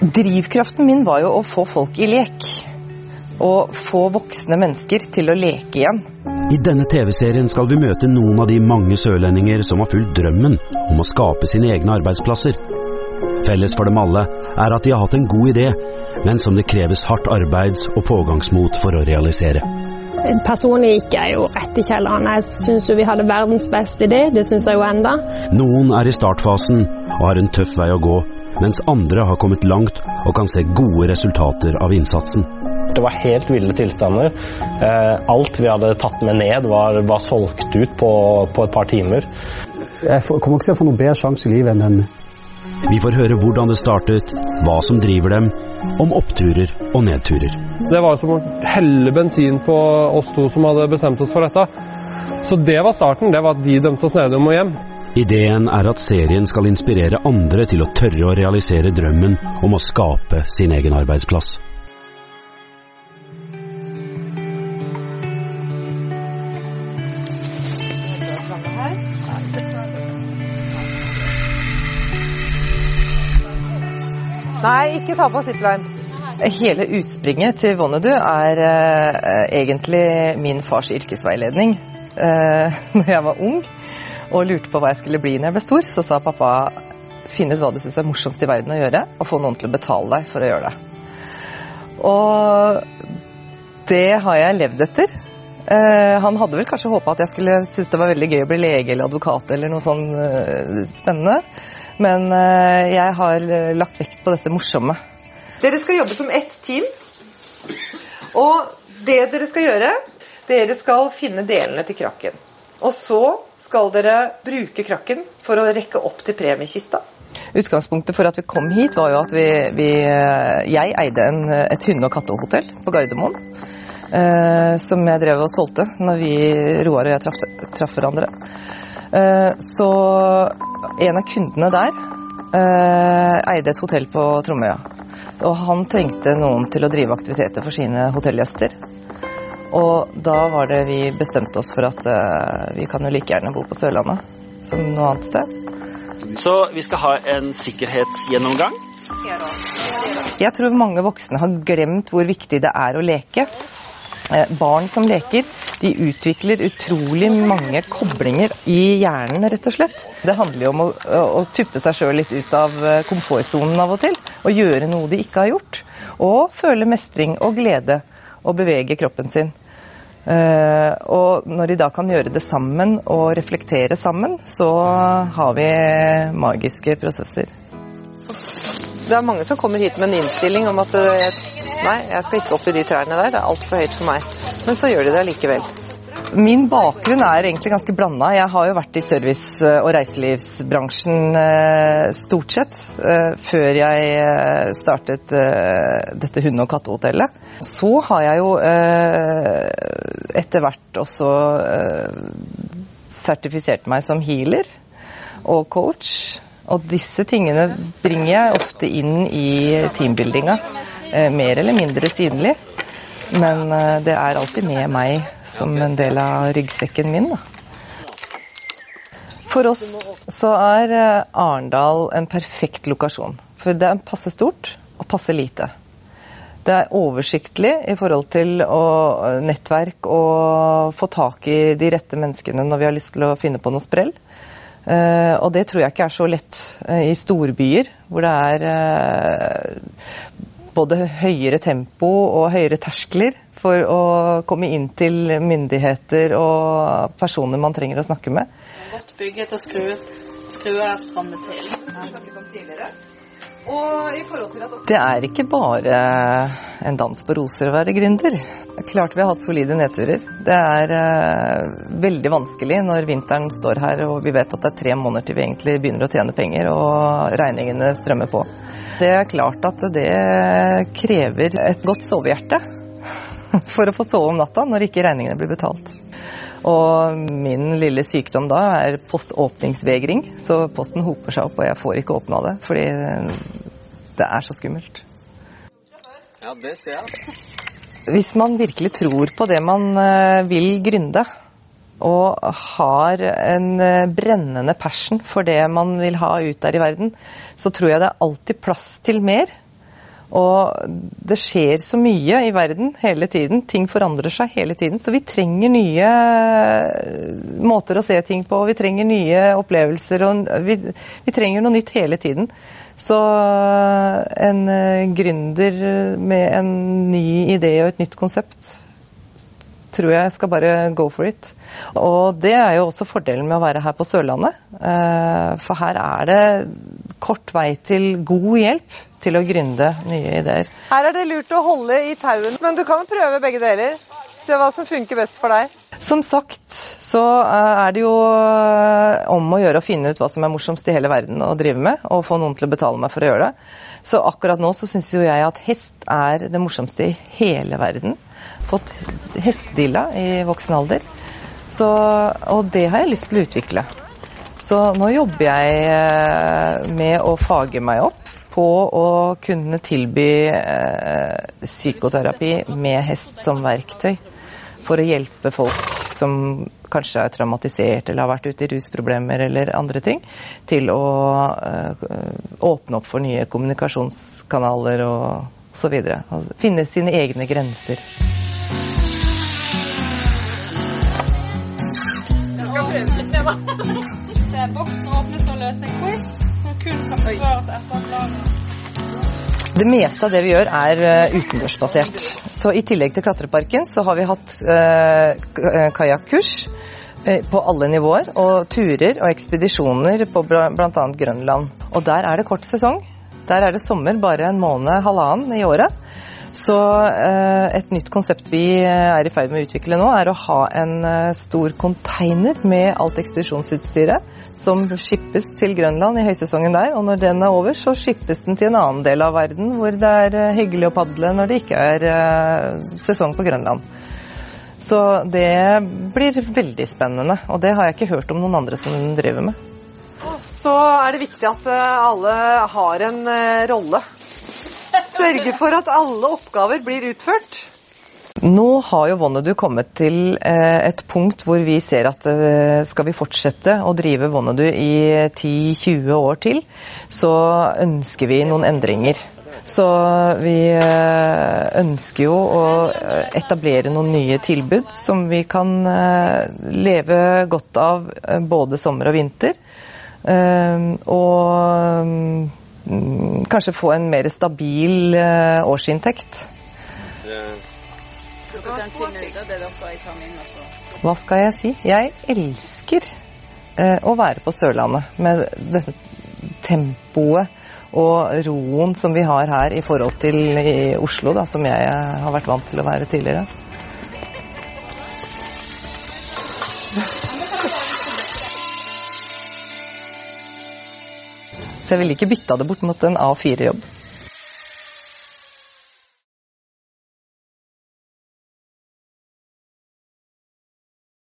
Drivkraften min var jo å få folk i lek. Og få voksne mennesker til å leke igjen. I denne TV-serien skal vi møte noen av de mange sørlendinger som har fulgt drømmen om å skape sine egne arbeidsplasser. Felles for dem alle er at de har hatt en god idé, men som det kreves hardt arbeids- og pågangsmot for å realisere. Personlig gikk jeg jo rett i kjelleren. Jeg syns vi hadde verdens beste idé, det syns jeg jo enda. Noen er i startfasen og har en tøff vei å gå, mens andre har kommet langt og kan se gode resultater av innsatsen. Det var helt ville tilstander. Eh, alt vi hadde tatt med ned, var, var solgt ut på, på, et par timer. Jeg kommer ikke til å få noen bedre sjanse i livet enn den. Vi får høre hvordan det startet, hva som driver dem, om oppturer og nedturer. Det var som å helle bensin på oss to som hadde bestemt oss for dette. Så det var starten. Det var at de dømte oss ned og må hjem. Ideen er at serien skal inspirere andre til å tørre å realisere drømmen om å skape sin egen arbeidsplass. Nei, ikke ta på zipline. Hele utspringet til Vonnedu er eh, egentlig min fars yrkesveiledning. Uh, når jeg var ung og lurte på hva jeg skulle bli når jeg ble stor, så sa pappa finn ut hva du syns er morsomst i verden å gjøre, og få noen til å betale deg for å gjøre det. Og det har jeg levd etter. Eh, han hadde vel kanskje håpa at jeg skulle synes det var veldig gøy å bli lege eller advokat eller noe sånn eh, spennende. Men eh, jeg har lagt vekt på dette morsomme. Dere skal jobbe som ett team. Og det dere skal gjøre, dere skal finne delene til krakken. Og så skal dere bruke krakken for å rekke opp til premiekista. Utgangspunktet for at vi kom hit, var jo at vi, vi Jeg eide en, et hunde- og kattehotell på Gardermoen. Eh, som jeg drev og solgte når vi, Roar og jeg traff, traf hverandre. Eh, så en av kundene der eh, eide et hotell på Tromøya. Og han trengte noen til å drive aktiviteter for sine hotellgjester. Og da var det vi bestemte oss for at uh, vi kan jo like gjerne bo på Sørlandet som noe annet sted. Så vi skal ha en sikkerhetsgjennomgang. Jeg tror mange voksne har glemt hvor viktig det er å leke. Eh, barn som leker, de utvikler utrolig mange koblinger i hjernen, rett og slett. Det handler jo om å, å tuppe seg sjøl litt ut av komfortsonen av og til. Og gjøre noe de ikke har gjort. Og føle mestring og glede og bevege kroppen sin. Uh, og når de da kan gjøre det sammen og reflektere sammen, så har vi magiske prosesser. Det er mange som kommer hit med en innstilling om at jeg, nei, jeg skal ikke opp i de trærne der, det er altfor høyt for meg. Men så gjør de det allikevel. Min bakgrunn er egentlig ganske blanda. Jeg har jo vært i service- og reiselivsbransjen stort sett før jeg startet dette hunde- og kattehotellet. Så har jeg jo etter hvert også sertifisert meg som healer og coach. Og disse tingene bringer jeg ofte inn i teambuildinga. Mer eller mindre synlig. Men det er alltid med meg som en del av ryggsekken min. For oss så er Arendal en perfekt lokasjon. For det er passe stort og passe lite. Det er oversiktlig i forhold til å, nettverk og få tak i de rette menneskene når vi har lyst til å finne på noe sprell. Uh, og det tror jeg ikke er så lett uh, i storbyer, hvor det er uh, både høyere tempo og høyere terskler for å komme inn til myndigheter og personer man trenger å snakke med. Godt bygget og skru, skruer er strammet til. Det er ikke bare en dans på roser å være gründer. Klart vi har hatt solide nedturer. Det er uh, veldig vanskelig når vinteren står her og vi vet at det er tre måneder til vi egentlig begynner å tjene penger og regningene strømmer på. Det er klart at det krever et godt sovehjerte for å få sove om natta når ikke regningene blir betalt. Og min lille sykdom da er poståpningsvegring, så posten hoper seg opp og jeg får ikke åpna det fordi det er så skummelt. Ja, det ser jeg. Hvis man virkelig tror på det man vil gründe, og har en brennende passion for det man vil ha ut der i verden, så tror jeg det er alltid plass til mer. Og det skjer så mye i verden hele tiden. Ting forandrer seg hele tiden. Så vi trenger nye måter å se ting på. Vi trenger nye opplevelser. Og vi, vi trenger noe nytt hele tiden. Så en gründer med en ny idé og et nytt konsept tror jeg skal bare go for it. Og det er jo også fordelen med å være her på Sørlandet. For her er det kort vei til god hjelp til å gründe nye ideer. Her er det lurt å holde i tauen, men du kan prøve begge deler. Se hva som funker best for deg. Som sagt så er det jo om å gjøre å finne ut hva som er morsomst i hele verden å drive med, og få noen til å betale meg for å gjøre det. Så akkurat nå så syns jo jeg at hest er det morsomste i hele verden. Fått hestedilla i voksen alder. Så, og det har jeg lyst til å utvikle. Så nå jobber jeg med å fage meg opp på å kunne tilby eh, psykoterapi med hest som verktøy. For å hjelpe folk som kanskje er traumatisert eller har vært ute i rusproblemer eller andre ting, til å eh, åpne opp for nye kommunikasjonskanaler og så videre. Altså, finne sine egne grenser. Jeg skal prøve litt jeg, da. Boksen åpnes og løsning quiz, som kun kan besvares etter planen. det meste av det vi gjør er uh, utendørsbasert. Så I tillegg til klatreparken så har vi hatt eh, kajakkurs uh, på alle nivåer. Og turer og ekspedisjoner på bl.a. Grønland. Og der er det kort sesong. Der er det sommer bare en måned, halvannen i året. Så et nytt konsept vi er i ferd med å utvikle nå, er å ha en stor container med alt ekspedisjonsutstyret som skippes til Grønland i høysesongen der. Og når den er over, så skippes den til en annen del av verden hvor det er hyggelig å padle når det ikke er sesong på Grønland. Så det blir veldig spennende, og det har jeg ikke hørt om noen andre som driver med. Så er det viktig at alle har en rolle. Sørge for at alle oppgaver blir utført. Nå har jo Vonnedu kommet til et punkt hvor vi ser at skal vi fortsette å drive Vonnedu i 10-20 år til, så ønsker vi noen endringer. Så vi ønsker jo å etablere noen nye tilbud som vi kan leve godt av både sommer og vinter. Og kanskje få en mer stabil årsinntekt. Hva skal jeg si? Jeg elsker eh, å være på Sørlandet med dette tempoet og roen som vi har her i forhold til i Oslo, da, som jeg har vært vant til å være tidligere. Så jeg ville ikke bytta det bort mot en A4-jobb.